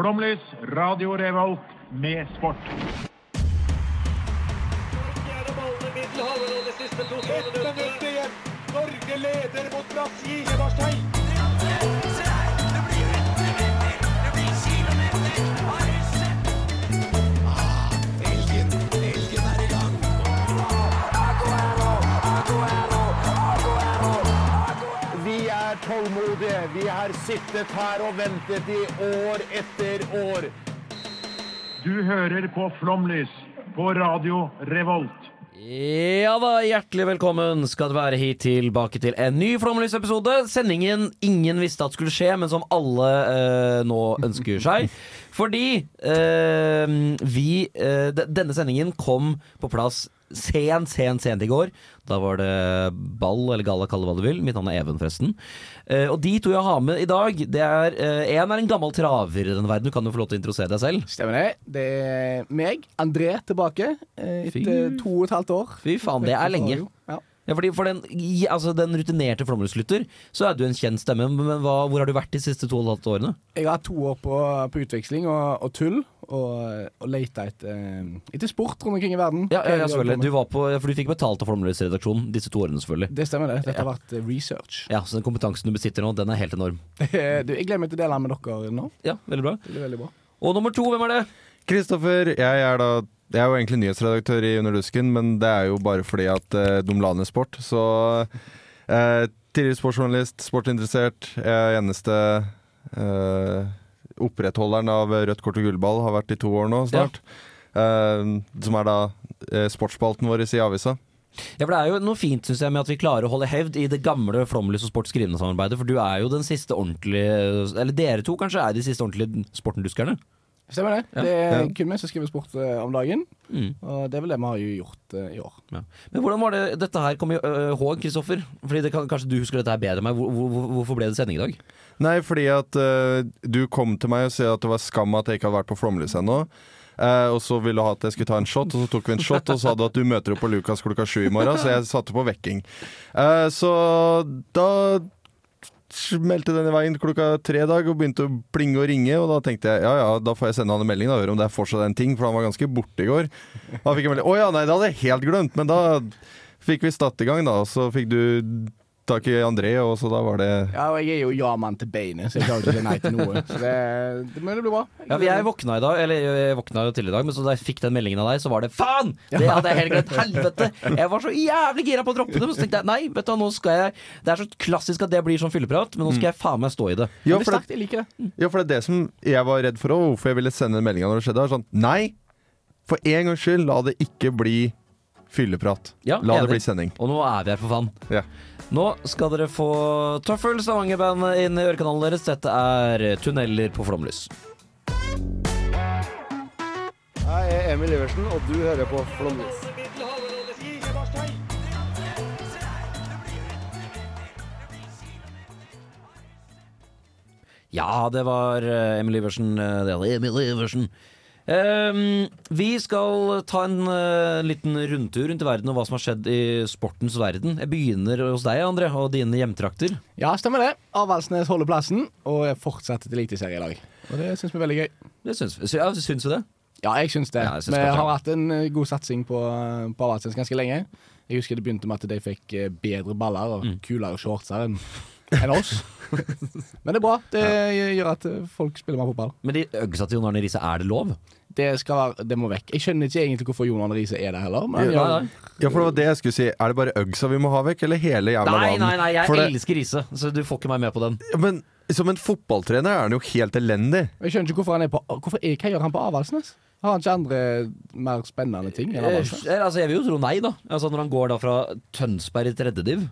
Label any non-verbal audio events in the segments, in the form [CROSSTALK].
Flomlys, Radio Revolt, med sport. I det. Norge leder mot Brasil. Marstein. Vi tålmodige. Vi har sittet her og ventet i år etter år. Du hører på Flomlys på Radio Revolt. Ja da, hjertelig velkommen skal du være hit tilbake til en ny Flomlys-episode. Sendingen ingen visste at skulle skje, men som alle eh, nå ønsker seg. Fordi eh, vi eh, Denne sendingen kom på plass sent, sent, sent i går. Da var det ball, eller galla, kall det hva du vil. Mitt navn er Even, forresten. Uh, og de to jeg har med i dag, det er Én En er en gammel traver i den verden. Du kan jo få lov til å introdusere deg selv. Stemmer det. Det er meg, André, tilbake eh, Fy. etter to og et halvt år. Fy faen, det er lenge. Ja. Ja, fordi For den, i- altså, den rutinerte Flåmlys-lytter så er du en kjent stemme. Men hva, hvor har du vært de siste to og et halvt årene? Jeg har hatt to år på, på utveksling og, og tull, og, og leita etter, eh, etter sport rundt omkring i verden. Ja, ja, ja selvfølgelig. Du var på, for du fikk betalt av Flåmlys-redaksjonen disse to årene, selvfølgelig. Det stemmer, det. Dette Ja. har vært eh, research. Ja, Så den kompetansen du besitter nå, den er helt enorm. [LAUGHS] du, jeg gleder meg til å dele den med dere nå. Ja, veldig bra. Det blir veldig bra. Og nummer to, hvem er det? Kristoffer, jeg er da Jeg er jo egentlig nyhetsredaktør i Under dusken, men det er jo bare fordi at eh, de la ned sport. Så eh, tidligere sportsjournalist, sportsinteressert. Jeg er eneste eh, opprettholderen av Rødt kort og gullball, har vært i to år nå snart. Eh, som er da eh, sportsspalten vår i avisa. Ja, for Det er jo noe fint synes jeg, med at vi klarer å holde hevd i det gamle Flåmlys og Sport skrivende samarbeidet. For du er jo den siste ordentlige Eller dere to kanskje er de siste ordentlige sportenduskerne. Stemmer det. Ja. Det er Ja. kun vi som skriver sport eh, om dagen, Mm. og det er vel det vi har gjort eh, i år. Ja. Men hvordan var det dette her kom i øh, håg, Kristoffer? Fordi det kan, Kanskje du husker dette her bedre enn meg. Hvor, hvor, hvorfor ble det sending i dag? Nei, fordi at uh, du kom til meg og sa at det var skam at jeg ikke hadde vært på Flåmlys ennå. Uh, og så ville du ha at jeg skulle ta en shot, og så tok vi en shot, og så sa du at du møter opp på Lukas klokka sju i morgen, så jeg satte på vekking. Uh, så da den i veien klokka tre dag og begynte å plinge og ringe, og da tenkte jeg ja ja, da får jeg sende han en melding og høre om det er fortsatt en ting, for han var ganske borte i går. Da fikk jeg melding Å ja, nei, det hadde jeg helt glemt, men da fikk vi start i gang, da, og så fikk du tak i André, og så da var det Ja, og jeg er jo ja-mann til beinet, så jeg klarer ikke å si nei til noe. Så det, det, men det blir bra. Ja, Jeg våkna i dag, eller jeg våkna jo tidligere i dag, men så da jeg fikk den meldingen av deg, så var det faen! Det hadde jeg helt glemt. Helvete! Jeg var så jævlig gira på å droppe det, men så tenkte jeg nei, vet du hva, nå skal jeg Det er så klassisk at det blir sånn fylleprat, men nå skal jeg faen meg stå i det. Ja, er for det, jeg. Ja, for det er det som jeg var redd for, og hvorfor jeg ville sende meldinga når det skjedde. var Sånn, nei, for en gangs skyld, la det ikke bli fylleprat. Ja, la enig. det bli sending. Og nå er vi her, for faen. Ja. Nå skal dere få Tøffel Stavanger-band inn i ørekanalen deres. Dette er Tunneler på flomlys. Jeg er Emil Iversen, og du hører på Marstein. Ja, det var eh, Emil Iversen. eh, Det var Emil Iversen. Ehm, vi skal ta en eh, liten rundtur rundt i verden og hva som har skjedd i sportens verden. Jeg begynner hos deg, André, og dine hjemtrakter. Ja, stemmer det. Avaldsnes holder plassen, og er fortsatt et eliteserielag. Og det syns vi er veldig gøy. Det syns, vi- ja, syns du det? Ja, jeg syns det. Ja, jeg syns vi har hatt en eh, god satsing på, på Avaldsnes ganske lenge. Jeg husker det begynte med at de fikk eh, bedre baller og Mm. kulere shortser enn enn oss. [LAUGHS] Men det er bra. Det gjør at eh, folk spiller mer fotball. Men de øgsa til Jon Arne Riise, er det lov? Det, skal være, det må vekk. Jeg skjønner ikke egentlig hvorfor Jon Arne Riise er der heller. Men ja. Ja, for det var det jeg skulle si. Er det bare øgsa vi må ha vekk, eller hele jævla Nei, nei, nei, jeg For det- elsker Riise, så du får ikke meg med på den. Ja, Men som en fotballtrener er han jo helt elendig. Jeg skjønner ikke hvorfor han er på Hvorfor er, Hva gjør han på Avaldsnes? Har han ikke andre mer spennende ting Eh, altså, jeg vil jo tro nei, da. Altså, når han går da fra Tønsberg i tredjediv,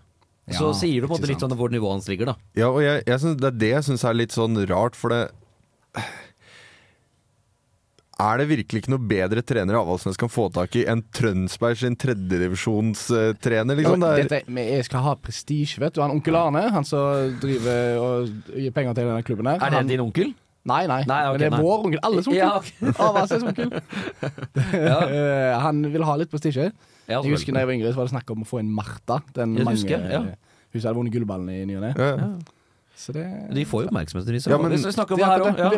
så Ja, sier du på en måte litt sånn hvor nivået hans ligger, da. Ja, og jeg, jeg synes, Det er det jeg syns er litt sånn rart, for det Er det virkelig ikke noe bedre trener Avaldsnes kan få tak i enn Trønsberg sin tredjedivisjonstrener? Liksom? Ja, dette, jeg skal ha prestisje, vet du. Han onkel Arne, han som driver og gir penger til denne klubben her Er det han, din onkel? Nei, nei. Nei, okay, men det er nei. vår onkel. Alles onkel. Ja, ok. [LAUGHS] Avaldsnes onkel. ja. [LAUGHS] han vil ha litt prestisje. Ja, Jeg husker da jeg var yngre, så var det snakk om å få inn Martha. Den jeg mange, husker ja. Hun som hadde vunnet gullballen i ny og ne. ja. Så det De får jo oppmerksomhet. De, Ja, men- vi snakker om det her også. De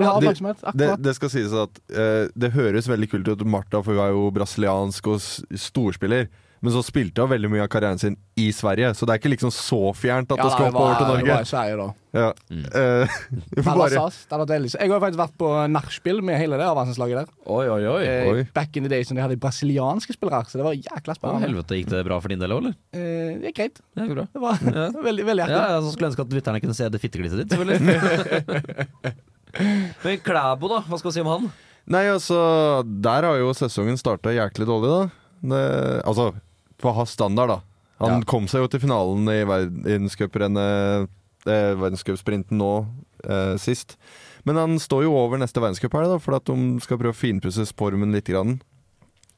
ja. Det- Det, skal sies at uh, det høres veldig kult ut. Martha, for hun er jo brasiliansk og storspiller. Men så spilte hun veldig mye av karrieren sin i Sverige, så det er ikke liksom så fjernt at Ja, det skal hoppe over til Norge. det var i Sverige, da. Ja. Mm. Eh, [LAUGHS] Det bare, Jeg har faktisk vært på nachspiel med hele det avlandslaget der. Oi, oi, oi. Eh, Back in the days når de hadde brasilianske spillere, så det var jækla Å, spennende. helvete, gikk det bra for din del òg, eller? Eh, det gikk greit. Det gikk bra. Det var Ja. [LAUGHS] veldig, veldig Ja, artig. ja, så skulle jeg ønske at lytterne kunne se det fitteglisset ditt, selvfølgelig. [LAUGHS] Men Klæbo, da? Hva skal vi si om han? nei, altså Der har jo sesongen starta jæklig dårlig, da. Det, altså, på hans standard, da. Han Ja. kom seg jo til finalen i verdenscuprennet eh, Verdenscupsprinten nå eh, sist. Men han står jo over neste verdenscup her, da, for at de skal prøve å finpusse spormen litt. Grann.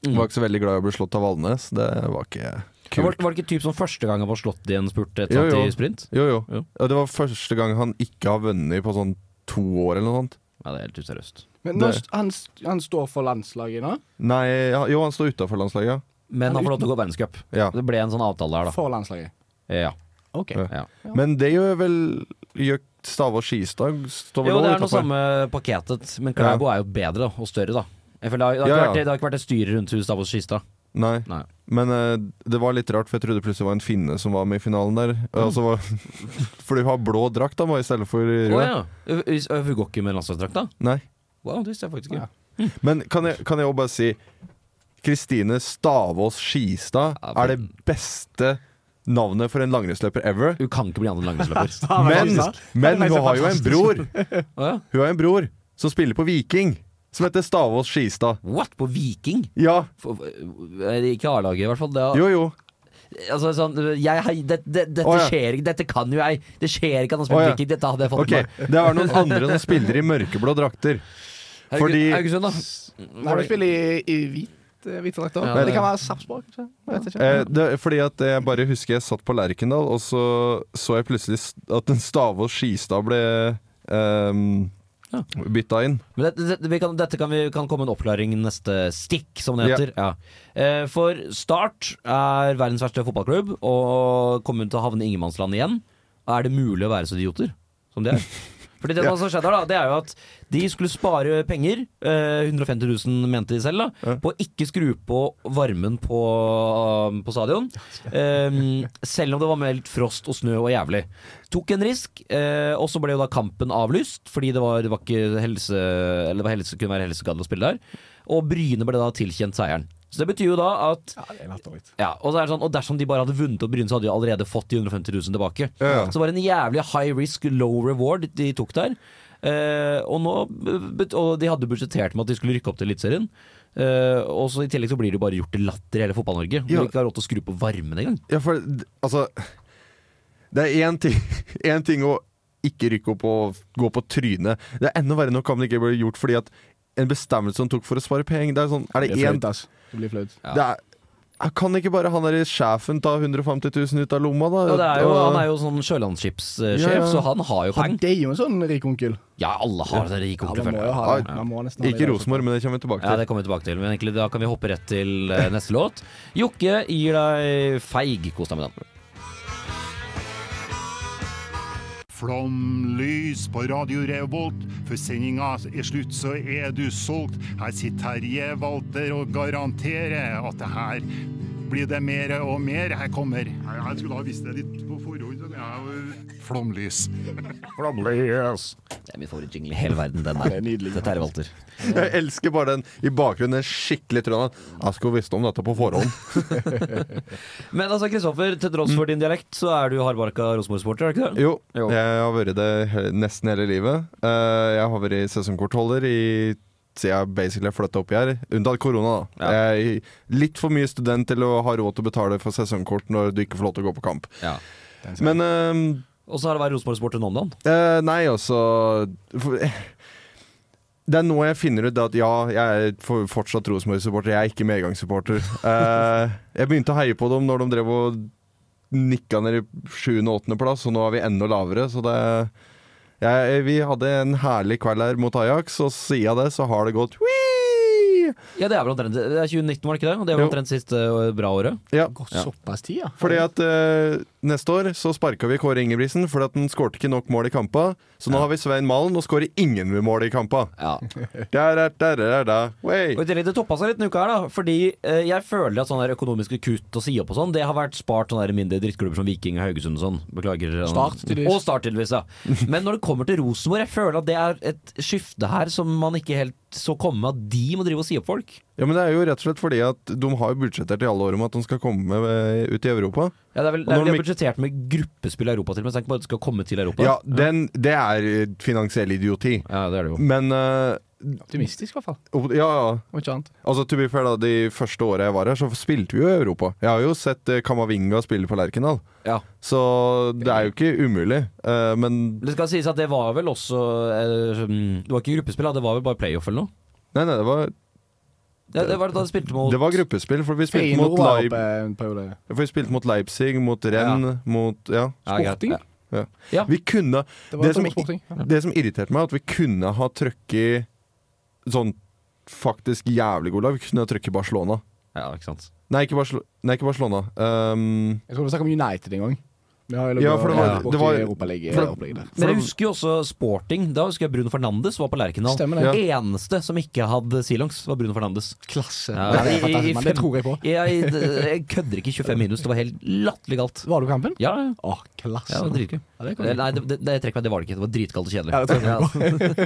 Mm. Var ikke så veldig glad i å bli slått av Valnes. Det var ikke kult. var det ikke typ som første gang han var slått i en spurt et Jo, jo. i sprint? Jo, jo. Jo. Ja, det var første gang han ikke har vunnet på sånn to år eller noe sånt. Ja, det er helt useriøst. Men nå, han, han står for landslaget nå. Nei, ja, jo, han står utafor landslaget. Men han får lov til å gå verdenscup. ja. Det ble en sånn avtale der, da. For landslaget. Ja. Ok. Ja. ja. Men det gjør vel gjør Stavås Skistad står vel Jo, det er noe samme pakketet, men Klæbo er jo bedre da, og større, da. Jeg føler det, har, det, har Ja, ikke ja. vært, det har ikke vært et styre rundt Hus Stavås Skistad. Nei. Nei. Men uh, det var litt rart, for jeg trodde plutselig det var en finne som var med i finalen der. Altså, var, [LAUGHS] for du har blå drakt da, i stedet for rød. ja. Hun går ikke med landslagsdrakt, da? Nei. Wow, det visste jeg faktisk ikke. Ja. Men kan jeg, også bare si Kristine Stavås Skistad er det beste navnet for en langrennsløper ever. Hun kan ikke bli annen langrennsløper. [LAUGHS] Men, men hun har jo en bror. [LAUGHS] Hun har en bror som spiller på Viking, som heter Stavås Skistad. What? På Viking? Ja, For, eh, ikke A-laget, i hvert fall. Det, er- jo jo. altså, sånn, jeg, det, det, dette oh, ja. skjer ikke, dette kan jo jeg. Det skjer ikke at han spiller ja. Viking. Dette hadde jeg fått okay. med meg. det er noen [LAUGHS] andre som spiller i mørkeblå drakter. Fordi- Haugesund, da. Nei, du spiller i, i hvit, eh, hvite drakter. Ja, det- det kan være Sarpsborg, kanskje? Jeg vet ikke. Eh, fordi at jeg bare husker jeg satt på Lerkendal, og så så jeg plutselig at en Stavås Skistad ble um, Ja. bytta inn. Men det, det, vi kan, dette kan, vi, kan komme en oppklaring neste stikk, som det heter. Ja. Eh, for Start er verdens verste fotballklubb og kommer til å havne i ingenmannsland igjen. Er det mulig å være så idioter som det er? [LAUGHS] Fordi det Ja. som skjedde da, det er jo at de skulle spare penger, eh, 150 000 mente de selv, da, på å ikke skru på varmen på, på stadion. Eh, selv om det var meldt frost og snø og jævlig. Tok en risk, eh, og så ble jo da kampen avlyst, fordi det var, det var ikke helse Eller det var helse, kunne være helseskadelig å spille der. Og Bryne ble da tilkjent seieren. Så det betyr jo da at Ja, det er latterlig. ja, og, så er det sånn, og dersom de bare hadde vunnet opp Bryne, så hadde de allerede fått de 150 000 tilbake. Ja. Så det var en jævlig high risk, low reward de tok der. Eh, og, nå, og de hadde budsjettert med at de skulle rykke opp til Eliteserien. Uh, og så I tillegg så blir det jo bare gjort til latter i hele Fotball-Norge. Hvor Ja. de ikke har råd til å skru på varmen engang. Ja, for altså Det er én ting, [LAUGHS] én ting å ikke rykke opp og gå på trynet. Det er enda verre når kampen ikke ble gjort fordi at en bestemmelse som tok for å spare penger Det er sånn Er Det én. Det blir flaut. Ja. det er, Kan ikke bare han der sjefen ta 150 000 ut av lomma, da? Ja, det er jo, Og- han er jo sånn sjølandsskipssjef, Ja, ja. så han har jo penger. det er jo en sånn rik onkel. Ja, alle har det rike Ja, man må jo ha det. Man må ha Ikke i. Rosenborg, men det kommer vi tilbake til. Ja, det kommer vi tilbake til. Men egentlig da kan vi hoppe rett til eh, neste låt. Jokke gir deg feig. Kos deg med den. Flomlys på Radio Revolt. Før sendinga er slutt, så er du solgt. Her sitter Terje Walter og garanterer at det her blir det mer og mer. Her kommer Jeg, skulle ha visst det litt på forhånd. Jo- [LAUGHS] Flomlys. Det er min favorittjingle i hele verden. Den Det der. er nydelig. Dette er Walter. Jeg elsker bare den i bakgrunnen. Den skikkelig trønderen. Jeg skulle visst om dette på forhånd. [LAUGHS] Men altså, Kristoffer, til tross for din dialekt, så er du hardbarka Rosenborg-sporter, er du ikke det? Jo, Jo. jeg har vært det nesten hele livet. Eh, jeg har vært sesongkortholder i siden jeg basically flytta oppi her. Unntatt korona, da. Ja. Jeg er litt for mye student til å ha råd til å betale for sesongkort når du ikke får lov til å gå på kamp. Ja. Men eh, Og så har det vært Rosenborg-sporter nå om dagen. Eh, nei, altså Det er nå jeg finner ut at ja, jeg er fortsatt Rosenborg-supporter. Jeg er ikke medgangssupporter. Uh, [LAUGHS] jeg begynte å heie på dem når de drev og nikka ned i 7. og 8. plass, og nå er vi enda lavere. Så det jeg, Vi hadde en herlig kveld her mot Ajax, og siden det så har det gått wii! Ja, det er vel omtrent Det er 2019, var det ikke det? Og det er Jo. omtrent siste bra året. Ja. Gått såpass tid, ja. Fordi at eh, neste år så sparka vi Kåre Ingebrigtsen fordi at han skårte ikke nok mål i kampa. Så nå har vi Svein Malen og skårer ingen mål i kampa. Ja. [LAUGHS] Der, der, der, der, der. Wey. Og i tillegg, Det toppa seg litt denne uka her, da. Fordi eh, jeg føler at sånne der økonomiske kutt og si opp og sånn, det har vært spart sånne der mindre drittklubber som Viking og Haugesund og sånn. Beklager. eh, Start, tydeligvis. Og Start, tydeligvis, ja. [LAUGHS] Men når det kommer til Rosenborg, jeg føler at det er et skifte her som man ikke helt så komme med at de må drive og si opp folk. Ja, men det er jo rett og slett fordi at de har budsjettert i alle år om at de skal komme eh, ut i Europa. Ja, det er vel, det er vel de har budsjettert med gruppespill i Europa til, men så på bare at de skal komme til Europa. Ja, den, det er eh, finansiell idioti. Ja, det er det jo. Men eh, Optimistisk, i hvert fall. ja, ja. Og ikke annet. Altså, to be fair, da, De første åra jeg var her, så spilte vi jo i Europa. Jeg har jo sett eh, Kamavinga spille på Lerkendal, Ja. så det er jo ikke umulig. uh, men Det skal sies at det var vel også mm, Det var ikke gruppespill, det var vel bare playoff eller noe? Nei, nei, det var, Ja, det var da de spilte mot det var gruppespill, for vi spilte mot, oppe for vi spilte mot Leipzig, mot Renn, mot Ja. Ja, greit. Sporting? Ja. ja. Ja. Vi kunne Det Det som, Sporting. Ja. det som irriterte meg, at vi kunne ha trøkket sånn faktisk jævlig god lag. Vi kunne trykke Barcelona. ja, ikke sant. Nei, ikke, Barcelo Nei, ikke Barcelona. Um, Jeg tror vi snakker om United en gang. Har Ja, for det var- ja, det var- Europaliga- for- der. Men jeg husker jo også Sporting. Da husker jeg Bruno Fernandes var på Lerkendal. Stemmer det. Eneste som ikke hadde stillongs, var Bruno Fernandes. Klasse. Ja, Ja, det i- fantastisk, i men det tror jeg på. Jeg, jeg kødder ikke 25 minus. Det var helt latterlig galt. Var du på kampen? Ja, ja. Å, klasse. ja det. Ja, det. Nei, det, det, det, meg, det var det ikke. Det var dritkaldt og kjedelig. Ja, [LAUGHS]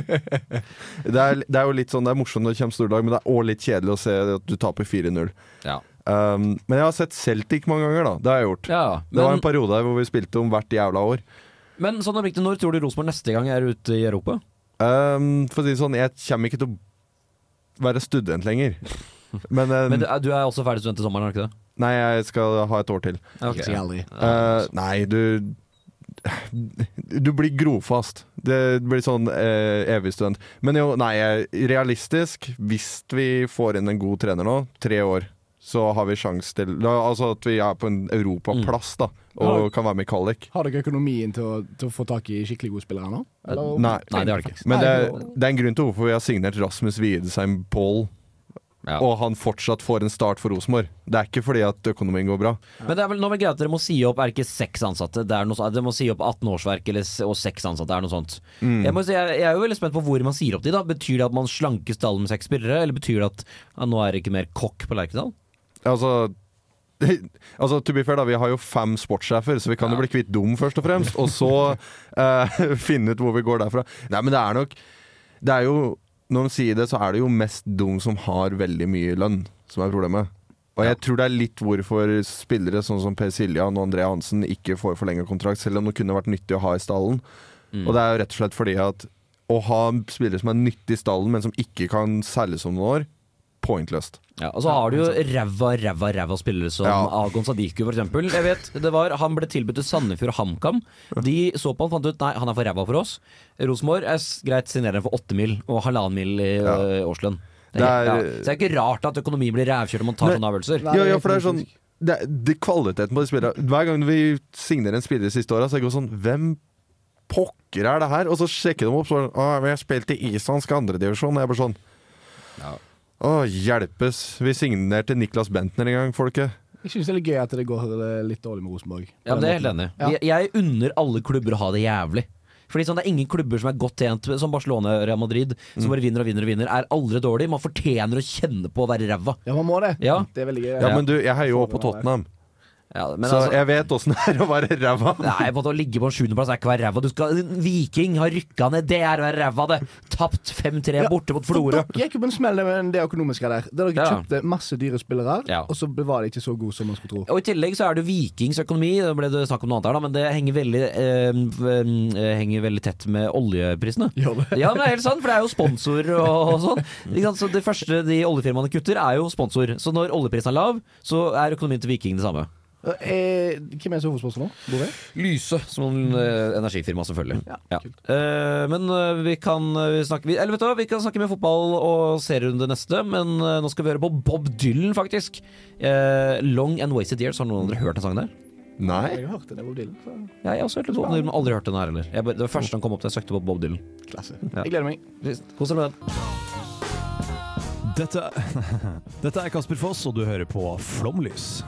det, er, det er jo litt sånn Det er morsomt når det kommer storlag, men det er òg litt kjedelig å se at du taper 4-0. Ja. Um, men jeg har sett Celtic mange ganger, da. Det har jeg gjort. Ja, det var en periode hvor vi spilte om hvert jævla år. men sånn oppriktig, når tror du Rosenborg neste gang er ute i Europa? Um, for å si det sånn, jeg kommer ikke til å være student lenger. [LAUGHS] Men, um, Men du, er- også ferdig student i sommeren, er du ikke det? Nei, jeg skal ha et år til. Okay. Ikke aldri. Eh, nei, du Du blir grofast. Det blir sånn uh, evig student. Men jo, nei, realistisk, hvis vi får inn en god trener nå, tre år, så har vi sjanse til da, Altså at vi er på en europaplass, da, og kan være med i kvalik. Har dere økonomien til å, til å få tak i skikkelig gode spillere nå? Eller- Nei, Nei, det har dere ikke. men det, det er en grunn til hvorfor vi har signert Rasmus Wiedesheim Paul, Ja. og han fortsatt får en start for Rosenborg. Det er ikke fordi at økonomien går bra. Men det er vel nå vel greit at dere må si opp Er det ikke seks ansatte? Det er noe, dere må si opp 18 årsverk eller, og seks ansatte. Er noe sånt. Mm. Jeg, må si, jeg, jeg er jo veldig spent på hvor man sier opp de. da Betyr det at man slanker stallen med seks spillere, eller betyr det at ja, nå er det ikke mer kokk på Lerkendal? Altså [LAUGHS] Altså, to be fair da, Vi har jo fem sportssjefer, så vi kan jo bli kvitt dem først og fremst. Og så [LAUGHS] eh, [LAUGHS] finne ut hvor vi går derfra. Nei, men det er nok Det er jo Når de sier det, så er det jo mest dem som har veldig mye lønn, som er problemet. Og jeg tror det er litt hvorfor spillere sånn som Per Siljan og André Hansen ikke får forlenga kontrakt, selv om det kunne vært nyttig å ha i stallen. Og det er jo rett og slett fordi at å ha spillere som er nyttig i stallen, men som ikke kan selges om noen år, pointløst. Ja, og så har du jo ræva, ræva, ræva spillere som Ja. Agon Sadiku, for eksempel. Jeg vet, det var, han ble tilbudt til Sandefjord og HamKam. De så på han fant ut nei, han er for ræva for oss. Rosenborg er s- greit, signerer han for åtte mil og halvannen mil i Ja. årslønn. Det er, ja. Så det er ikke rart at økonomien blir rævkjørt om man tar sånne avgjørelser. Ja, ja, for det er sånn det, det Kvaliteten på de spillerne Hver gang vi signerer en spiller de siste åra, så er det sånn Hvem pokker er det her? Og så sjekker de opp sånn Å, jeg har spilt i islandsk andredivisjon. Og jeg bare sånn Å, hjelpes. Vi signerte Niklas Bentner en gang, folket. Jeg syns det er litt gøy at det går litt dårlig med Rosenborg. Ja, men det er helt enig. Ja. Jeg, jeg unner alle klubber å ha det jævlig. Fordi sånn, Det er ingen klubber som er godt tjent Som Barcelona og Real Madrid, Mm. som bare vinner og vinner og vinner. Er aldri dårlig. Man fortjener å kjenne på å være ræva. Ja, man må det. Ja. Det er veldig gøy. Ja, men du, jeg heier jo opp på Tottenham, Ja, men så altså, jeg vet åssen det er å være ræva. Nei, på å ligge på en sjuendeplass er ikke å være ræva. Du skal, Viking har rykka ned, det er å være ræva, det. Tapt 5-3 Ja, borte mot Florø. dere gikk jo på en smell med det økonomiske der. Der dere Ja. kjøpte masse dyre spillere, Ja. og så var de ikke så gode som man skulle tro. Og I tillegg så er det Vikings økonomi, det ble det snakk om noe annet her da, men det henger veldig, eh, eh, henger veldig tett med oljeprisene. Ja, men det er helt sant, for det er jo sponsor og, og sånn. Ikke sant? Så Det første de oljefirmaene kutter, er jo sponsor. Så når oljeprisen er lav, så er økonomien til Viking det samme. Eh, hvem er hovedsponsor nå? Bore? Lyse, som en eh, energifirma, selvfølgelig. Ja, Ja. kult. Eh, men eh, vi kan eh, snakke vi, Eller vet du hva, vi kan snakke med fotball og serierunde neste, men eh, nå skal vi høre på Bob Dylan, faktisk. Eh, 'Long and Wasted Years'. Har noen andre hørt den sangen der? Nei. Jeg har hørt det, det Bob Dylan. Så Ja, jeg har også hørt litt men aldri hørt den her heller. Jeg, det var første han kom opp til, jeg søkte på Bob Dylan. klasse. Ja. Jeg gleder meg. Kos deg med den. Dette, [LAUGHS] dette er Kasper Foss, og du hører på Flomlys.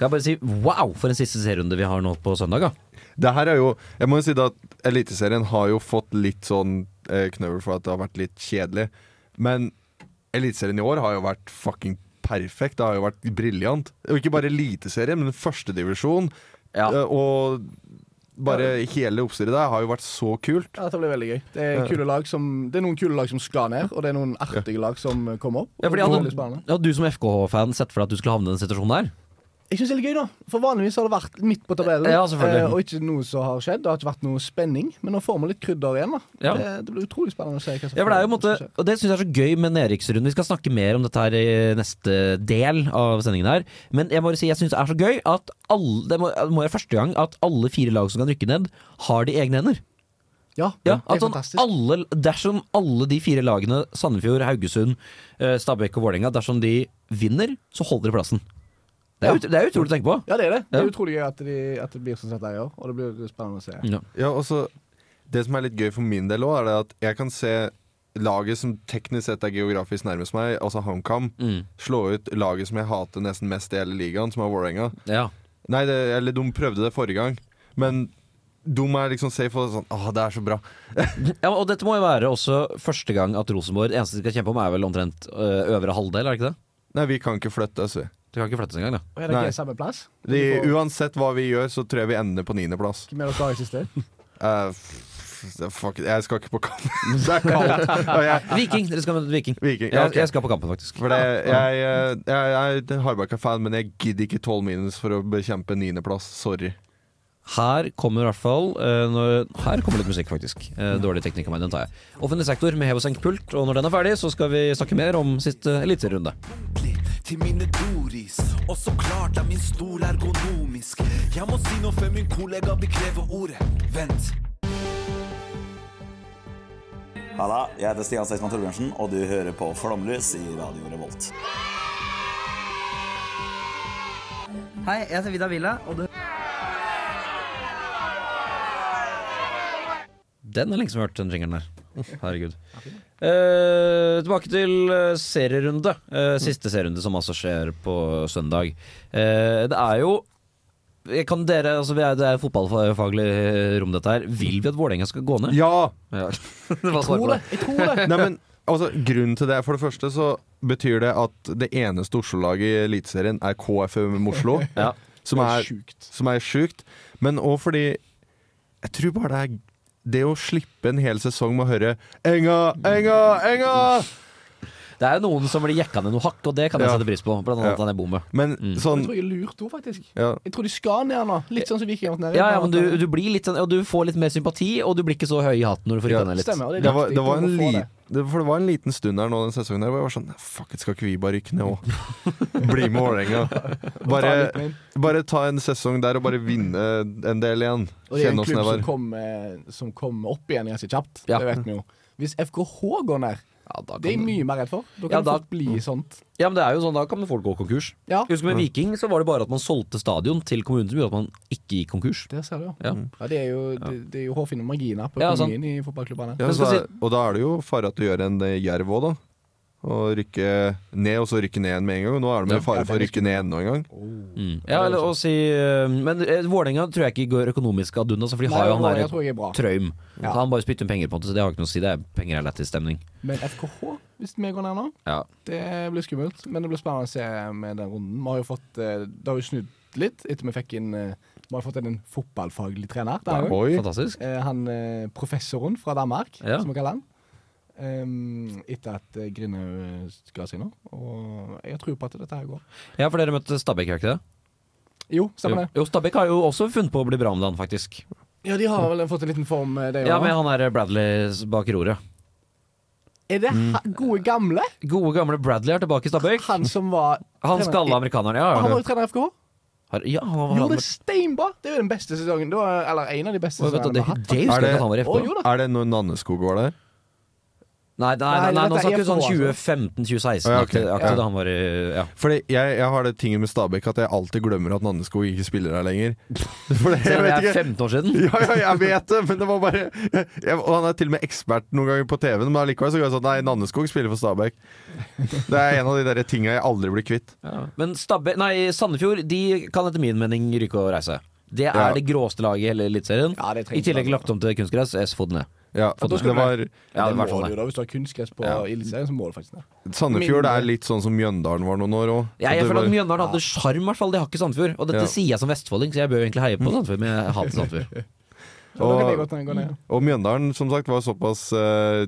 Kan jeg bare si wow for en siste serierunde vi har nå på søndag, da. Det her er jo Jeg må jo si at Eliteserien har jo fått litt sånn eh, knøvel for at det har vært litt kjedelig. Men Eliteserien i år har jo vært fucking perfekt. Det har jo vært briljant. Og ikke bare Eliteserien, men førstedivisjon. Ja. Eh, og bare hele oppstyret der har jo vært så kult. Ja, dette blir veldig gøy. Det er, kule lag som, det er noen kule lag som skal ned, og det er noen artige lag som kommer opp. Ja, fordi hadde, hadde du som FKH-fan sett for deg at du skulle havne i den situasjonen der? Jeg synes det er litt gøy, da. For vanligvis har det vært midt på tabellen, Ja, eh, og ikke noe som har skjedd. Det har ikke vært noe spenning, men nå får vi litt krydder igjen. da Ja. det, det blir utrolig spennende å se hva som Ja, det jo måte, og det syns jeg er så gøy med nedrykksrunden. Vi skal snakke mer om dette her i neste del av sendingen her. Men jeg må bare si jeg syns det er så gøy at alle, det må, det må være første gang at alle fire lag som kan rykke ned, har de egne hender. Ja, Ja, det er sånn fantastisk. alle, dersom alle de fire lagene, Sandefjord, Haugesund, eh, Stabæk og Vålerenga, dersom de vinner, så holder de plassen. Det er, ut, det er utrolig å tenke på. Ja, det er det. Det er utrolig gøy at, de, at det blir sånn som der gjør, og det blir spennende å se. Ja. Ja, og så Det som er litt gøy for min del òg, er det at jeg kan se laget som teknisk sett er geografisk nærmest meg, altså HamKam, Mm. slå ut laget som jeg hater nesten mest i hele ligaen, som er Vålerenga. Ja. Nei, det, eller de prøvde det forrige gang, men de er liksom safe og sånn Åh, det er så bra. [LAUGHS] ja, og dette må jo være også første gang at Rosenborg Det eneste de skal kjempe om, er vel omtrent øvre halvdel, er det ikke det? Nei, vi kan ikke flytte oss, vi. De kan ikke flyttes engang, da. Og er det Nei. ikke samme plass? De, får- uansett hva vi gjør, så tror jeg vi ender på niendeplass. Hvem er det dere har i siste? Uh, fuck, it, jeg skal ikke på kamp. [LAUGHS] det er kaldt. [LAUGHS] Jeg, Viking! Dere skal møte Viking. Viking, ja, Jeg, jeg skal på kampen, faktisk. For det, jeg, eh, jeg, jeg er Hardbakka-fan, men jeg gidder ikke 12 minus for å bekjempe niendeplass. Sorry. Her kommer i hvert fall eh, når, Her kommer litt musikk, faktisk. Eh, dårlig teknikk av meg, den tar jeg. Offentlig sektor med hev og senk pult, og når den er ferdig, så skal vi snakke mer om siste eliterunde. til mine Doris. Og så klart er min stol ergonomisk. Jeg må si noe før min kollega vil kreve ordet. Vent. Halla, jeg heter Stian Seksmann Torbjørnsen, og du hører på Flomlys i Radio Revolt. Hei, jeg heter Vidar Villa, og du Den er lenge som jeg har hørt den jingeren der. [LAUGHS] Herregud. Eh, tilbake til eh, serierunde. Eh, siste serierunde, som altså skjer på søndag. Eh, det er jo kan dere, altså vi er, Det er fotballfaglig rom, dette her. Vil vi at Vålerenga skal gå ned? Ja! [LAUGHS] Ja. det var svar på det. Jeg tror det. [LAUGHS] Nei, men altså, grunnen til det For det første så betyr det at det eneste Oslo-laget i Eliteserien er KFUM Oslo. Ja. som, er er, sjukt. som er sjukt. Men òg fordi Jeg tror bare det er det å slippe en hel sesong med å høre Enga, Enga, Enga! Det er jo noen som blir jekka ned noe hakk, og det kan jeg Ja. sette pris på. Blant annet Ja. han er bombe. Men Mm. sånn Jeg tror jeg er lurt ord, faktisk. ja. Jeg tror de skal ned nå. Litt sånn som Viking har vært nede. Ja, ja, men du, du blir litt sånn Og du får litt mer sympati, og du blir ikke så høy i hatten når du får Ja, rykka ned litt. Stemmer. Det er det var, det, var li, det. det, for det var en liten stund her nå den sesongen der hvor jeg var sånn Fuck it, skal ikke vi bare rykke ned òg? Bli med Vålerenga. [LAUGHS] Bare, bare ta en sesong der og bare vinne en del igjen. Og det er en klubb som kommer, som kommer opp igjen ganske kjapt. Ja. Det vet vi jo. Hvis FKH går ned, Ja, da det er jeg mye mer redd for. Da kan Ja, det da- bli sånt. ja, men det er jo sånn, da kan folk gå konkurs. Ja, husker Med Viking så var det bare at man solgte stadion til kommunen som gjorde at man ikke gikk konkurs. Det ser du. jo. Ja. Ja, det er jo, det, det er jo hårfine marginer på Ja, sånn. i fotballklubbene. Ja, så, og da er det jo fare at du gjør en eh, jerv òg, da. Og rykke ned, og så rykke ned igjen med en gang. Og nå er det med Ja. fare for å rykke ned enda en gang. Mm. Ja, eller å si eh, Men eh, Vålerenga tror jeg ikke går økonomisk ad altså, for de Nei, har jo han der tror Ja. Han bare spytter penger på en måte, så det har ikke noe å si. Det er penger er lættis stemning. Men FKH, hvis vi går ned nå, Ja. det blir skummelt. Men det blir spennende å se med den runden. Vi har jo fått eh, Det har jo snudd litt etter vi fikk inn eh, Vi har fått inn en fotballfaglig trener. Der, Fantastisk. Eh, han professoren fra Danmark, Ja. som vi kaller han. Um, etter at Grindhaug ga seg nå. Og jeg har tro på at dette her går. Ja, for dere møtte Stabæk, ikke det? Jo, stemmer det. Jo, Stabæk har jo også funnet på å bli bra med han, faktisk. Ja, de har vel fått en liten form, eh, òg? Ja, med han der Bradley bak roret. Er det Mm. gode gamle? Gode gamle Bradley er tilbake i Stabøk. Han som var Han skalla amerikaneren, ja. Han var jo trener i FKH. Har, ja han var, Gjorde det steinbra. Det er jo den beste sesongen. Det var, eller en av de beste sesongene det, det, det, det, det det- jo da. Er det når Nanneskog var der? Nei, nei, nei, nei, nå snakker vi sånn 2015-2016. Ja, okay. Ja. Da han var i ja. Fordi jeg, jeg har det tinget med Stabæk at jeg alltid glemmer at Nanneskog ikke spiller her lenger. [LAUGHS] For det, jeg vet det er 15 år siden? Ja, ja, jeg vet det, men det var bare jeg, Og han er til og med ekspert noen ganger på TV-en, men allikevel så går jeg sånn Nei, Nanneskog spiller for Stabæk. Det er en av de der tinga jeg aldri blir kvitt. Ja. Men Stabæk, nei, Sandefjord de kan etter min mening ryke og reise. Det er Ja. det gråeste laget i hele Eliteserien. Ja, I tillegg lagt om til kunstgress. S, få det ned. Ja, Ja, da skal det var. Ja, det var det. da. Hvis du har kunstgress på Ja. Eliteserien, så må du faktisk ned. Sandefjord er litt sånn som Mjøndalen var noen år òg. Ja, jeg føler at Mjøndalen hadde sjarm, i hvert fall. Det har ikke Sandefjord. Og dette Ja. sier jeg som vestfolding, så jeg bør egentlig heie på Sandefjord, men jeg hater Sandefjord. Ned. Og Mjøndalen som sagt var såpass eh,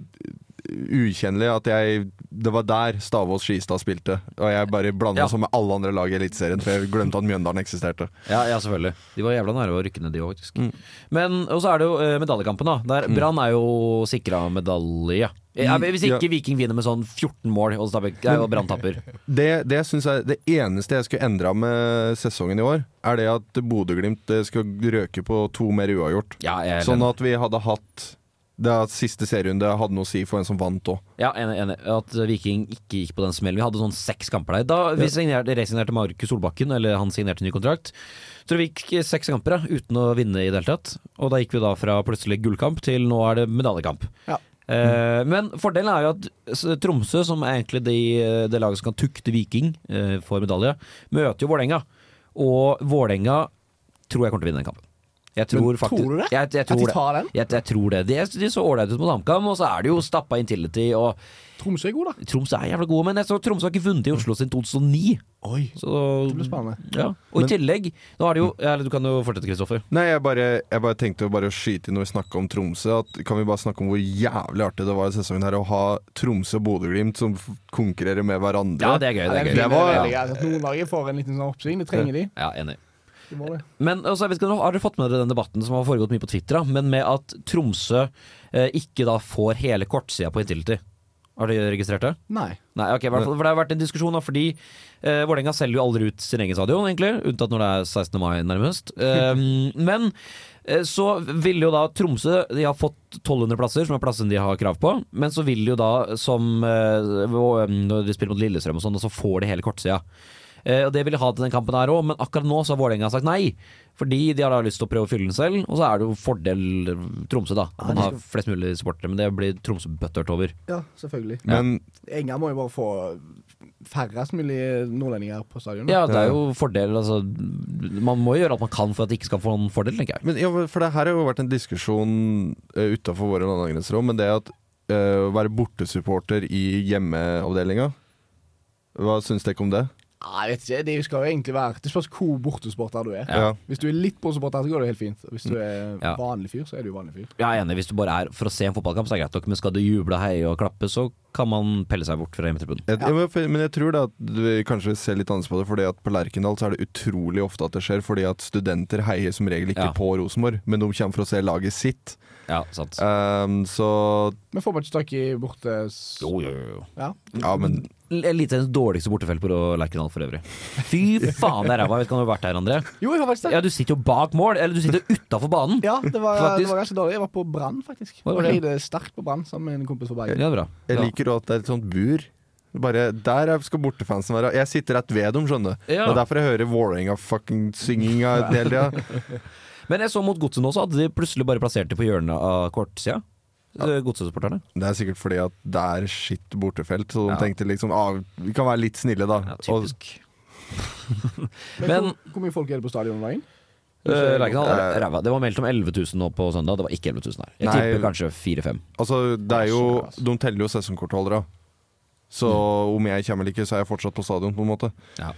ukjennelig at jeg Det var der Stavås Skistad spilte. Og jeg bare blanda Ja. sammen med alle andre lag i Eliteserien, for jeg glemte at Mjøndalen eksisterte. Ja, ja, selvfølgelig. De var jævla nære å rykke ned, de òg, faktisk. Mm. Men og så er det jo eh, medaljekampen, da. Der Brann er jo sikra medalje. Ja, hvis ikke Ja. Viking vinner med sånn 14 mål, og Brann tapper. Det, det, jeg, det eneste jeg skulle endra med sesongen i år, er det at Bodø-Glimt eh, skal røke på to mer uavgjort. Ja, sånn at vi hadde hatt det at siste serierunde hadde noe å si for en som vant òg. Ja, enig, enig. At Viking ikke gikk på den smellen. Vi hadde sånn seks kamper der. Da vi signerte, resignerte Markus Solbakken, eller han signerte ny kontrakt. Så vi gikk seks kamper ja, uten å vinne i det hele tatt. Og da gikk vi da fra plutselig gullkamp til nå er det medaljekamp. Ja. Mm. men fordelen er jo at Tromsø, som er egentlig de, det laget som kan tukte Viking eh, for medalje, møter jo Vålerenga. Og Vålerenga tror jeg kommer til å vinne den kampen. Jeg tror Men faktisk, tror du det? Jeg, jeg At tror de det. tar den? Jeg, jeg tror det. De, de så ålreite ut mot HamKam, og så er det jo stappa Intility og Tromsø er god, da. Tromsø er jævla gode, men jeg så Tromsø har ikke vunnet i Oslo siden 2009. Oi, Så, det blir spennende. ja. Og i tillegg, nå er det jo eller Du kan jo fortsette, Kristoffer. Nei, jeg bare, jeg bare tenkte å bare skyte inn når vi snakker om Tromsø. At, kan vi bare snakke om hvor jævlig artig det var i sesongen her å ha Tromsø og Bodø-Glimt som konkurrerer med hverandre. Ja, det er gøy. Det er gøy. Det var- ja. Noen at Nord-Norge får en liten sånn oppsving. Det trenger de. Ja, enig. Men altså, jeg vet ikke, Har dere fått med dere den debatten som har foregått mye på Twitter, da, men med at Tromsø eh, ikke da får hele kortsida på Intility? Har dere registrert det? Nei. Nei, okay, for Det har vært en diskusjon, da, fordi eh, Vålerenga selger jo aldri ut sin egen stadion, egentlig. Unntatt når det er 16. mai, nærmest. [LAUGHS] Eh, men eh, så vil jo da Tromsø De har fått 1200 plasser, som er plassen de har krav på. Men så vil jo da, som eh, når de spiller mot Lillestrøm og sånn, så får de hele kortsida. Eh, og Det vil de ha til den kampen her òg, men akkurat nå så har Vålerenga sagt nei. Fordi de har da lyst til å prøve å fylle den selv, og så er det jo fordel Tromsø, da. Man har flest mulig supportere, men det blir Tromsø bøttørt over. Ja, selvfølgelig. Men Enga må jo bare få færrest mulig nordlendinger på stadion. Ja, det er jo fordel, altså Man må jo gjøre alt man kan for at de ikke skal få en fordel, tenker jeg. Men ja, for det her har jo vært en diskusjon uh, utafor våre landegrenser òg, men det at eh, å være bortesupporter i hjemmeavdelinga Hva syns dere om det? Jeg vet ikke. Det skal jo egentlig være Det spørs hvor bortesporter du er. Ja. Hvis du er litt bortesporter, så går det helt fint. Hvis du er Ja. vanlig fyr, så er du jo vanlig fyr. Jeg er enig, hvis du bare er for å se en fotballkamp, så er det greit nok, men skal du juble, heie og klappe, så kan man pelle seg bort fra hjemmetribunen. Ja. men, jeg tror da at du kanskje ser litt annerledes på det, fordi at på Lerkendal så er det utrolig ofte at det skjer, fordi at studenter heier som regel ikke Ja. på Rosenborg, men de kommer for å se laget sitt. Ja, sant. Um, så Men får man ikke tak i bortes... Jo, jo, jo. Ja. Ja, men Eliteseriens dårligste bortefelt på Lerkendal for øvrig. Fy faen, det er ræva. Jeg vet ikke om du har vært der, André? Jo, jeg har vært der. Ja, du sitter jo bak mål, eller du sitter utafor banen. Ja, det var, det var ganske dårlig. Jeg var på Brann, faktisk. Hva var det? heide sterkt på Brann sammen med en kompis fra Bergen. Ja, bra. jeg Ja. liker også at det er et sånt bur. Bare, Der er- skal bortefansen være. Jeg sitter rett ved dem, skjønner du. Ja. Det er derfor jeg hører Vålerenga-fucking-synginga hele tida. [LAUGHS] Men jeg så mot Godset nå, også at de plutselig bare plasserte på hjørnet av kortsida. Ja. Godset-supporterne. Det er sikkert fordi at det er skitt bortefelt, så de Ja. tenkte liksom ah, vi kan være litt snille, da. Ja, Og- typisk. Men, Men- hvor, mye folk er det på stadion om dagen? Uh, Eh, ræva. Det var meldt om 11 000 nå på søndag. Det var ikke 11 000 her. Jeg Nei. tipper kanskje 4-5. Altså, det er jo altså. De teller jo sesongkortholdere. Så om jeg kommer eller ikke, så er jeg fortsatt på stadion, på en måte. Ja.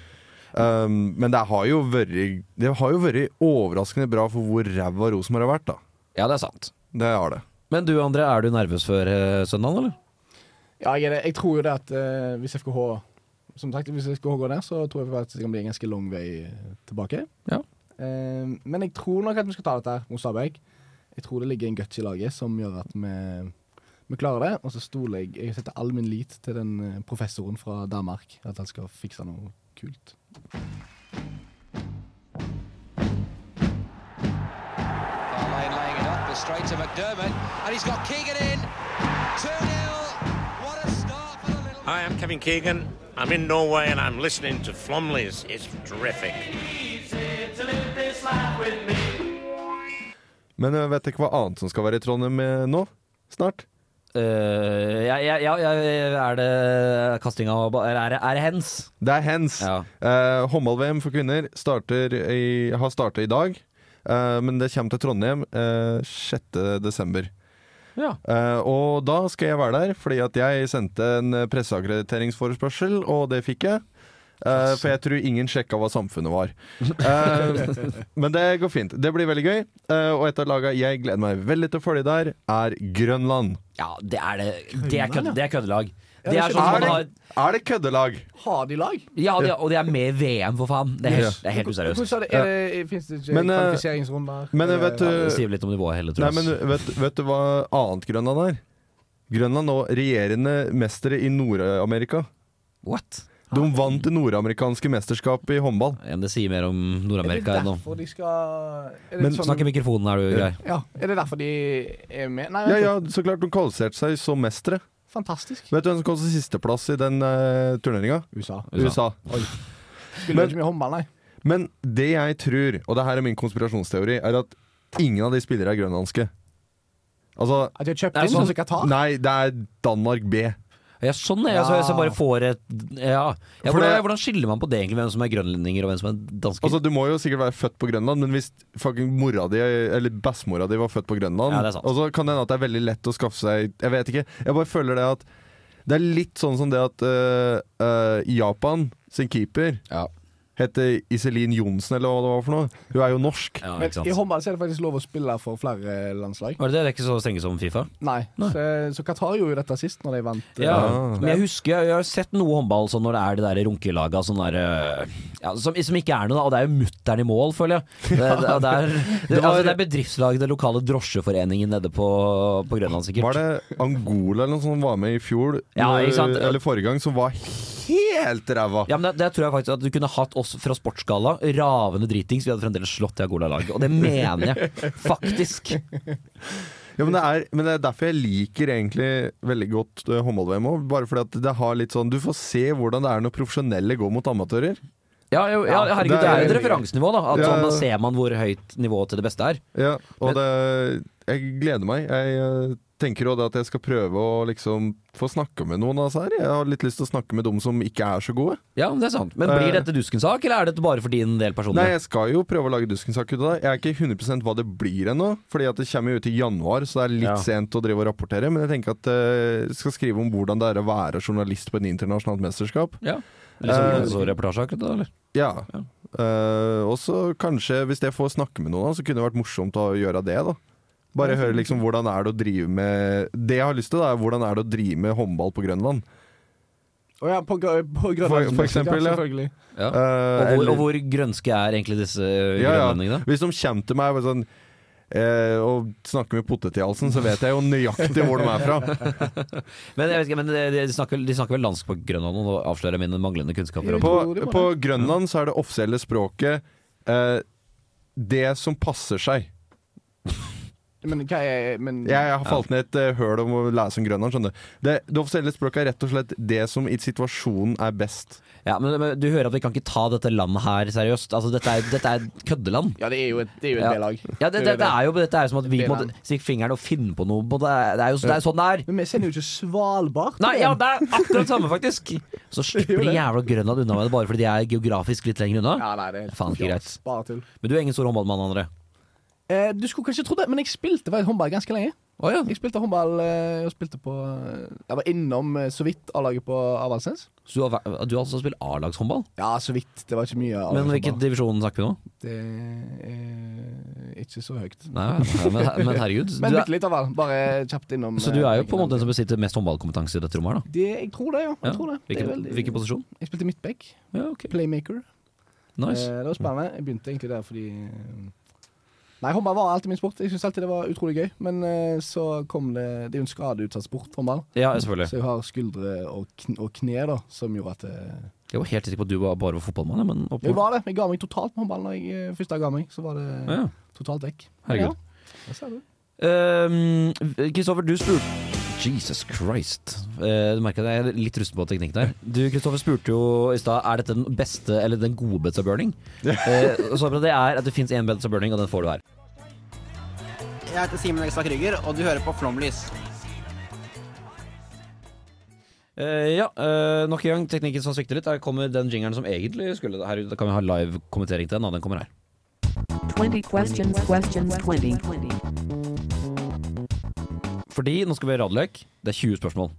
Um, men det har jo vært Det har jo vært overraskende bra for hvor ræva Rosenborg har vært, da. ja, det er sant. Det har det. Men du André, er du nervøs før uh, søndagen, eller? Ja, jeg, jeg tror jo det at uh, hvis FKH Som sagt, hvis FKH går ned, så tror jeg at det kan bli en ganske lang vei tilbake. Ja. Uh, men jeg tror nok at vi skal ta dette her mot Stabæk. Jeg tror det ligger en guts i laget som gjør at vi, vi klarer det. Og så stoler jeg Jeg setter all min lit til den eh, professoren fra Danmark. At han skal fikse noe kult. It's straight to McDermott, and he's got Keegan in. 2 0. Hi, I'm Kevin Keegan. I'm in Norway and I'm listening to Flomleys. It's terrific. Men jeg vet ikke hva annet som skal være i Trondheim eh, nå? Snart? Uh, ja, ja, ja, ja, er det kasting av er det, er det hens? Det er hens. Uh, Håndball-VM for kvinner i, har startet i dag. Eh, men det kommer til Trondheim uh, 6. desember. Ja. Eh, og da skal jeg være der, fordi at jeg sendte en presseakkrediteringsforespørsel, og det fikk jeg. Uh, for jeg tror ingen sjekka hva samfunnet var. Uh, [LAUGHS] men det går fint. Det blir veldig gøy. Uh, og et av laga jeg gleder meg veldig til å følge der, er Grønland. Ja, det er det. Det er, kødd, det er køddelag. Det er sånn som Er man har er det køddelag? Har de lag? Ja, de, og de er med i VM, for faen. Det er helt, det er helt Hvordan useriøst. er det, er det, Fins det ikke Men, eh, kvalifiseringsrunder? Men det- vet du sier litt om nivået heller, Nei, men vet, vet du hva annet Grønland er? Grønland nå regjerende mestere i Nord-Amerika. What? De vant det nordamerikanske mesterskapet i håndball. Ja, det sier mer om Er det Nord-Amerika enn om derfor de skal er det Men sånn- Snakk i mikrofonen, er du grei. Ja, Er det derfor de er med? Nei, Ja, ja, så klart de kvalifiserte seg som mestere. Fantastisk. Vet du hvem som kom til sisteplass i den uh, turneringa? USA. USA. Oi. Spiller Men- ikke mye håndball, nei. Men det jeg tror, og det her er min konspirasjonsteori, er at ingen av de spillere er grønlandske. Altså At de har kjøpt inn sånn- som Qatar? Nei, det er Danmark B. Ja, sånn er jeg, så jeg så bare får et Ja. ja hvordan, hvordan skiller man på det, egentlig? Hvem som er grønlendinger, og hvem som er dansker? Altså Du må jo sikkert være født på Grønland, men hvis fucking mora di eller bestemora di var født på Grønland Ja. Og så kan det hende at det er veldig lett å skaffe seg Jeg vet ikke. Jeg bare føler det at Det er litt sånn som det at uh, uh, Japan sin keeper heter Iselin Johnsen, eller hva det var for noe. Hun er jo norsk. ja, Men ikke sant. i håndball så er det faktisk lov å spille for flere landslag. Var det det? Det er ikke så strenge som Fifa? Nei. Nei. Så, så Qatar gjorde jo dette sist, når de vant. Ja, eh, men jeg husker Jeg har sett noe håndball sånn når det er de der runkelaga sånn der, øh, ja, som, som ikke er noe, da. Og det er jo mutter'n i mål, føler jeg. [LAUGHS] Det, det, det, er, det, altså, det er bedriftslaget, den lokale drosjeforeningen nede på, på Grønland, sikkert. Var det Angola eller noe som var med i fjor, Ja, ikke sant? eller forrige gang, som var helt ræva? Ja, men det, det tror jeg faktisk at du kunne hatt oss fra Sportsgalla, ravende dritings. Vi hadde fremdeles slått det Agola-laget. Og det mener jeg faktisk. [LAUGHS] Ja, men, det er, men det er derfor jeg liker egentlig veldig godt uh, håndball-VM òg. Bare fordi at det har litt sånn Du får se hvordan det er når profesjonelle går mot amatører. Ja, jo, ja herregud, det er jo et referansenivå, da. At Ja. sånn, da ser man hvor høyt nivået til det beste er. Ja, og det Jeg gleder meg. Jeg eh, tenker også at jeg skal prøve å liksom få snakke med noen av oss her. Jeg har litt lyst til å snakke med dem som ikke er så gode. Ja, det er sant. Men blir Eh. dette duskensak, eller er dette bare for din del Nei, jeg skal jo prøve å lage duskensak ut av det. Jeg er ikke 100% hva det blir ennå, fordi at det kommer jo ut i januar, så det er litt Ja. sent å drive og rapportere. Men jeg tenker at eh, jeg skal skrive om hvordan det er å være journalist på et internasjonalt mesterskap. Ja. Liksom Eh, så reportasje akkurat da, eller? Ja. Eh, og så kanskje, hvis jeg får snakke med noen, så kunne det vært morsomt å gjøre det, da. Bare høre liksom hvordan er det å drive med Det jeg har lyst til, da, er hvordan er det å drive med håndball på Grønland. Å ja, på, på For, Grønland. for eksempel, ja. Selvfølgelig. Ja. Uh, Og hvor, eller- og hvor grønske er egentlig disse ja, ja. Hvis de kommer til meg sånn eh, og snakker med potet i halsen, så vet jeg jo nøyaktig hvor de er fra. [LAUGHS] Men, jeg vet ikke, men de, de, snakker, de snakker vel dansk på Grønland, og nå avslører jeg mine manglende kunnskaper om På, på Grønland så er det offisielle språket eh, det som passer seg. Men hva er men, Jeg, jeg har falt ned et eh, høl om å lese om Grønland. skjønner du det, det offisielle språket er rett og slett det som i situasjonen er best. Ja, men, men du hører at vi kan ikke ta dette landet her seriøst. Altså, dette, er, dette er køddeland. Ja, det er jo et, det er jo et Ja. B-lag. Ja, det, det, det er jo dette er jo som at vi må stikke fingeren og finne på noe. på Det det er jo det er sånn det er. Men vi sender jo ikke Svalbard. Nei, ja, det er akkurat samme, faktisk. Så [LAUGHS] slipper de jævla Grønland unna med det bare fordi de er geografisk litt lenger unna. Ja, nei, det er faen ikke greit. Men du er ingen stor håndballmann, André. Eh, du skulle kanskje tro det, men jeg spilte faktisk håndball ganske lenge. Oh, ja. Jeg spilte håndball eh, og spilte på eh, Jeg var innom eh, så vidt A-laget på Avaldsnes. Så du har, du har altså spilt A-lagshåndball? Ja, så vidt. Det var ikke mye Men hvilken divisjon snakker vi nå? Det er ikke så høyt. Nei, men, men herregud. [LAUGHS] Men du bitte er, litt, iallfall. Bare kjapt innom. så du er jo eh, på en måte den som besitter mest håndballkompetanse i dette rommet her, da? det, Jeg tror det, ja. Jeg tror det. det er Hvilken, veldig- hvilken posisjon? Jeg spilte midtback. Ja, ok. Playmaker. Nice. Eh, det var spennende. Jeg begynte egentlig der fordi eh, Nei, håndball var alltid min sport. Jeg syns alltid det var utrolig gøy. Men uh, så kom det Det er jo en skadeutsatt sport, håndball. Ja, selvfølgelig. Så jeg har skuldre og, kn og kne, da, som gjorde at uh, Jeg var helt sikker på at du var bare var fotballmann, men oppå... Jeg var det. Jeg ga meg totalt med håndball når jeg eh, først ga meg. Så var det Ja, ja. totalt vekk. Herregud. Ja, det ser du. Kristoffer, Kristoffer, du spurte Jesus Christ. Eh, du merker at jeg er litt rusten på teknikken der. Du Kristoffer spurte jo i stad Er dette den beste eller den gode Beds of Burning. [LAUGHS] Eh, svaret på det er at det fins én Beds of Burning, og den får du her. Jeg heter Simen Ekstad Krüger, og du hører på Flomlys. Eh, ja, eh, nok en gang teknikken som svikter litt. Her kommer den jingeren som egentlig skulle Her da kan vi ha live kommentering til den. og Den kommer her. 20 questions, questions, 20. Fordi nå skal vi ha radiolek. Det er 20 spørsmål.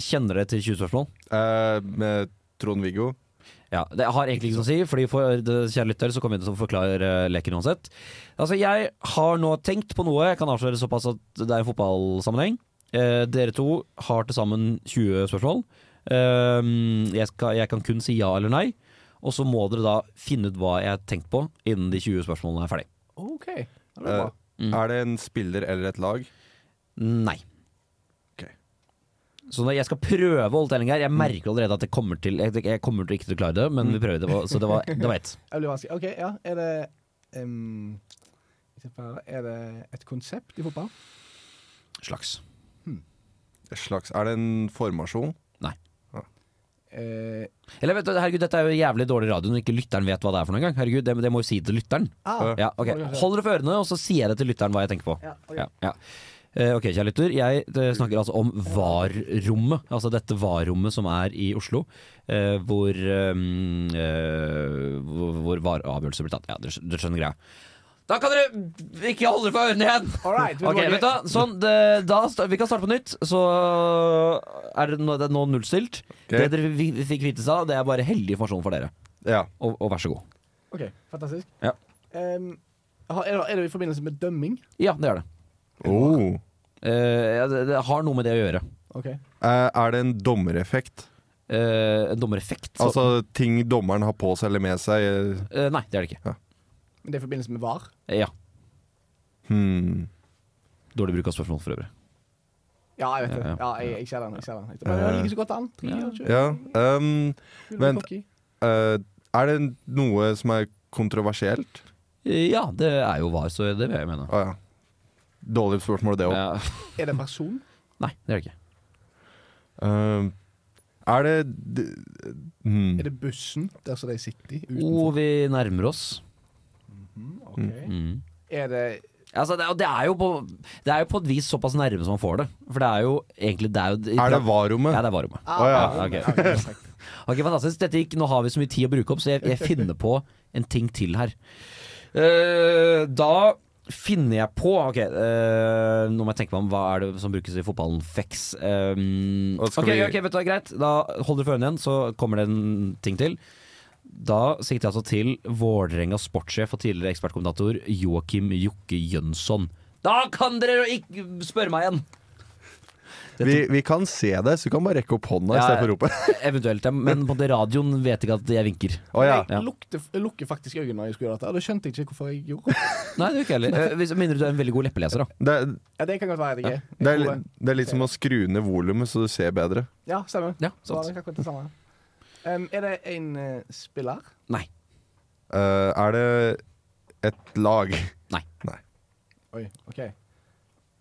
Kjenner dere til 20 spørsmål? Eh, med Trond-Viggo. Ja, Det har egentlig ikke noe å si, Fordi for kjære lytter så kommer vi til å forklare eh, leken uansett. Altså, Jeg har nå tenkt på noe. Jeg kan avsløre såpass at det er en fotballsammenheng. Eh, dere to har til sammen 20 spørsmål. Eh, jeg, skal, jeg kan kun si ja eller nei. Og så må dere da finne ut hva jeg har tenkt på innen de 20 spørsmålene er ferdig. OK. Det er, bra. Eh, Er det en spiller eller et lag? Nei. Så når jeg skal prøve å holde telling her Jeg merker allerede at jeg kommer til Jeg, jeg kommer til ikke til å klare det, men vi prøver. Det var, så det var, det var ett. [LAUGHS] Det blir vanskelig. OK, ja. Er det um, Er det et konsept i fotball? Slags. Hmm. slags Er det en formasjon? Nei. Eh, Eller vet du, herregud, dette er jo jævlig dårlig radio når ikke lytteren vet hva det er for noen gang. Herregud, det, det må jo si til lytteren. Ah. Ja, okay. Hold dere for ørene, og så sier jeg det til lytteren hva jeg tenker på. Ja, okay. Ja, ja. Ok, kjære lytter. Jeg eh, snakker altså om VAR-rommet. Altså dette VAR-rommet som er i Oslo. eh, hvor um, eh, hvor, hvor VAR-avgjørelser blir tatt. Ja, dere, skjønner greia. Da kan dere ikke holde dere for ørene igjen! All right, vet du sånn, det, da, Vi kan starte på nytt. Så er det nå, det er nå nullstilt. Det dere fikk vite i det er bare heldig informasjon for dere. Ja. Og, og vær så god. OK, fantastisk. Ja. Um, er, det, er det i forbindelse med dømming? Ja, det er det. Oh. Eh, ja, det, det har noe med det å gjøre. Okay. Eh, er det en dommereffekt? Eh, en dommereffekt? så- Altså ting dommeren har på seg eller med seg? eh, Eh, nei, det er det ikke. Men det er i forbindelse med VAR? Ja. Hmm. Dårlig bruk av spørsmål for øvrig. Ja, jeg vet det. Ja, ja. Ja, jeg, jeg ser den. Jeg ser den. Jeg bare, det ligger så godt an. Ja. Um, vent. eh, er det noe som er kontroversielt? Ja, det er jo var, så det vil jeg mene. Å ja. Dårlig spørsmål, det òg. Ja. Er det en person? [LAUGHS] Nei, det er det ikke. Uh, er det d- mm. Er det bussen der som de sitter i? Utenfor? Og vi nærmer oss. Ok. Mm. Er det Altså, det, det, er jo på, det er jo på et vis såpass nærme som man får det. For det er jo egentlig det er, jo, Er det varrommet? Ja, det er varrommet. Ah, ja. ok. okay. [LAUGHS] Ok, fantastisk. Dette gikk, nå har vi så mye tid å bruke opp, så jeg, jeg finner på en ting til her. Uh, da finner jeg på Ok, uh, nå må jeg tenke meg om hva er det som brukes i fotballen. Fex. Um, Og ok, vi- ok, vet du greit. Da holder du for øynene igjen, så kommer det en ting til. Da sikter jeg altså til Vålerengas sportssjef og tidligere ekspertkommentator Joakim Jokke Jønsson. Da kan dere ikke spørre meg igjen! Vi, vi kan se det, så du kan bare rekke opp hånda Ja, istedenfor å rope. [LAUGHS] Eventuelt, ja, men på radioen vet ikke at jeg vinker. Oh, ja. Jeg, lukte, lukker faktisk øynene når jeg skulle gjøre dette. og Det skjønte jeg ikke hvorfor jeg gjorde. [LAUGHS] Nei, det gjør ikke heller. [LAUGHS] Eh, Hvis mindre du er en veldig god leppeleser, da. Det, Ja, Det kan godt være jeg er. det, er, det er litt som å skru ned volumet så du ser bedre. Ja, stemmer. Ja, sant. det det samme. Um, er det en uh, spiller? Nei. Uh, er det et lag? Nei. Oi, OK.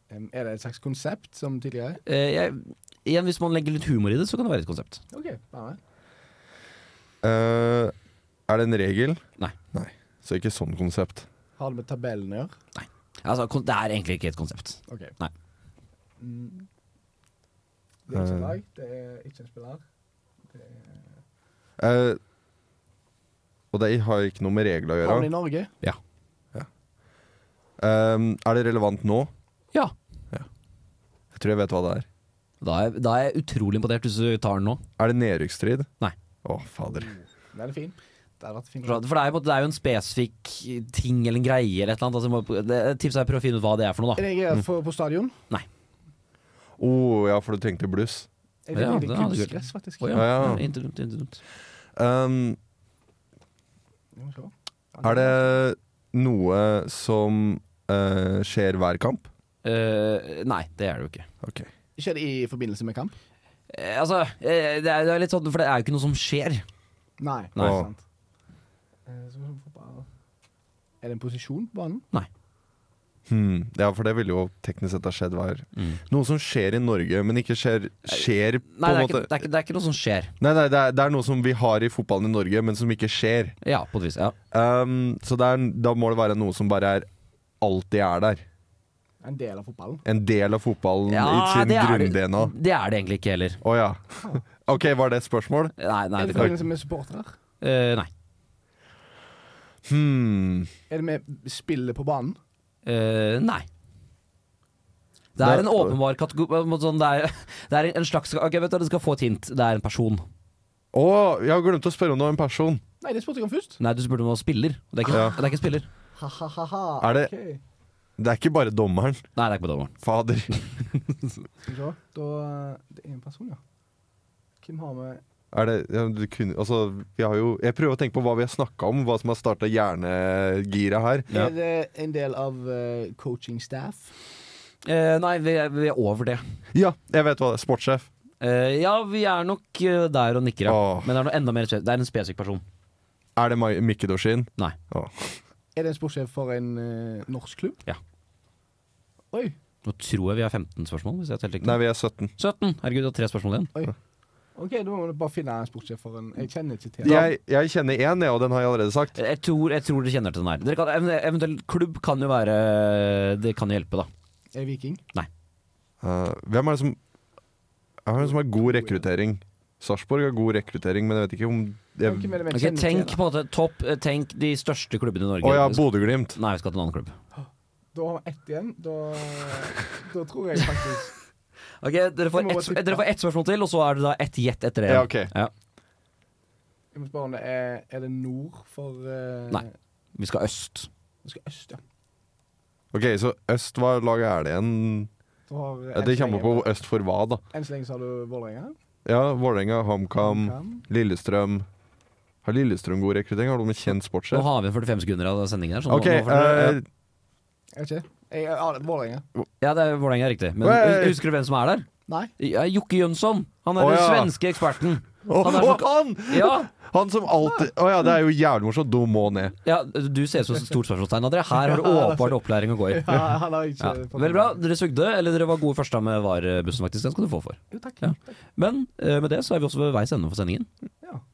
Er det et slags konsept som tidligere? Eh, jeg, igjen, hvis man legger litt humor i det, så kan det være et konsept. OK, bare. Eh, er det en regel? Nei. Så ikke sånn konsept. Har det med tabellen å gjøre? Altså, kon- det er egentlig ikke et konsept. OK. Nei. Mm. Det er ikke et Eh. lag, det er ikke en spiller. Det er... Eh, og det har ikke noe med regler å Har den i. Norge? Ja. Eh, er det relevant nå? Ja. Jeg tror jeg vet hva det er. Da er, da er jeg utrolig imponert hvis du tar den nå. Er det nedrykksstrid? Nei. Å, fader. Den er fin. Det. For det er, jo, det er jo en spesifikk ting eller en greie eller et eller annet. Altså, må- det, tipset er å prøve å finne ut hva det er for noe, Er da. det greier for, på stadion? Å ja, for du trengte bluss. Jeg Ja, det hadde kunstgress, faktisk. Ja, ja. ja. Dumt, dumt. Um, se. er det noe som uh, skjer hver kamp? Eh, nei, det er det jo ikke. Okay. Skjer det i forbindelse med kamp? Uh, altså, uh, det er, det er litt sånn, for det er jo ikke noe som skjer. Nei. Nei. det er sant. Det en posisjon på banen? Nei. Hmm, ja, for det ville jo teknisk sett ha skjedd hver Mm. Noe som skjer i Norge, men ikke skjer, skjer på Nei, en det er, måte ikke, det, er ikke, det er ikke noe som skjer. Nei, nei det, er, det er noe som vi har i fotballen i Norge, men som ikke skjer. Ja, på et vis. Ja. Um, så det er, da må det være noe som bare er alltid er der. En del av fotballen. En del av fotballen Ja, i sin det er det- grunn-DNA. Det er det egentlig ikke heller. Å ja. [LAUGHS] OK, var det et spørsmål? Nei, nei, Er det det forbindelse med supportere? Uh, Nei. Hmm. Er det med spillet på banen? Uh, nei. Det Det- er en åpenbar kategori sånn, det, er, det er en slags Ok, vet du, Du skal få et hint. Det er en person. Å, jeg har glemt å spørre om det var en person. Nei, det spurte jeg om først. Nei, du spurte om noen spiller. Det er ikke, Ja. det er ikke spiller. Ha-ha-ha. Er det- Ok. Det er ikke bare dommeren. Nei, det er ikke bare dommeren. Fader. Skal vi se. Da Det er en person, ja. Hvem har vi Er det, ja, du kunne, altså, vi har jo, jeg prøver å tenke på hva vi har snakka om, hva som har starta hjernegiret her. Er det en del av uh, coaching staff? Eh, nei, vi er, vi er over det. Ja, jeg vet hva det er. Sportssjef. Eh, ja, vi er nok eh, der og nikker, ja. Åh. Men det er noe enda mer Det er en spesifikk person. Er det Mikke Dorsin? Nei. Åh. Er det en sportssjef for en uh, norsk klubb? Ja. Oi. Nå tror jeg vi har 15 spørsmål. Hvis jeg har. Nei, vi er 17. 17. Herregud, du har tre spørsmål igjen. Oi. Ok, Da må du bare finne en sportssjef for en Jeg kjenner ikke til Jeg, jeg kjenner én, jeg, og den har jeg allerede sagt. Jeg tror, jeg tror dere kjenner til den her. Dere kan, eventuelt klubb kan jo være Det kan jo hjelpe, da. Er Viking? Uh, hvem er det som Hvem er det som har god rekruttering? Sarpsborg har god rekruttering, men jeg vet ikke om jeg, Hvem er det vi Ok, kjenner tenk til? på en måte topp eh, Tenk de største klubbene i Norge. Å ja, Bodø-Glimt. Nei, vi skal til en annen klubb. Da har vi ett igjen. Da, da tror jeg faktisk [LAUGHS] Ok, Dere får, ett, dere får ett spørsmål til, og så er det da ett gjett etter det. Ja, ok. Ja. Jeg må spørre om det er Er det nord for eh, Nei. Vi skal øst. Vi skal øst, ja. Ok, så øst, hva lag er det igjen? Du har, eh, Ja, det kommer på øst for hva, da. Enn så lenge så har du Vålerenga. Ja, Vålerenga, HamKam, HamKam. Lillestrøm. Har Lillestrøm god rekruttering? Har de en kjent Nå har vi 45 sekunder av sendingen her. Så nå- Ok, nå får dere- eh, Er vet ikke? Jeg, ja, det er Vålerenga. ja, det er Vålerenga er riktig. Men husker du hvem som er der? Nei. Ja, Jokke Jønsson. Han er Å, den svenske eksperten. Å, Han er så- han! Ja, Han som alltid Å ja, det er jo jævlig morsomt. Du må ned. ja, du ser ut som et stort spørsmålstegn, André. Her har du [LAUGHS] åpenbart opplæring å gå i. Ja, han har ikke Ja. Veldig bra. Dere sugde, eller dere var gode først da med VAR-bussen, faktisk. Den skal du få for. Jo, takk. Ja. Men eh, med det så er vi også ved veis ende for sendingen.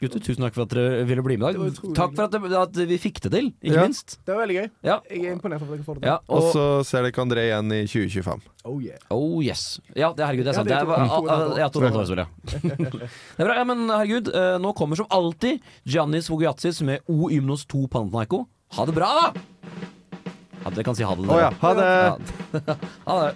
Gutter, tusen takk for at dere ville bli med i dag. Takk for at, det, at vi fikk det til, ikke Ja. minst. Det var veldig gøy. Ja. Jeg er imponert over at dere får det til. Ja, Og og så ser dere André igjen i 2025. Oh yeah. Oh yes. Ja, det, herregud, det er sant. Ja, Det er to- og et halvt år. Det er bra. Ja, men herregud, eh, nå kommer som alltid Giannis Vogiatsis med O Ymnos 2 Panathinaiko. Ha det bra, da! Ja, dere kan si ha det. Å Oh, ja, ha det! Ja. [LAUGHS] ha det.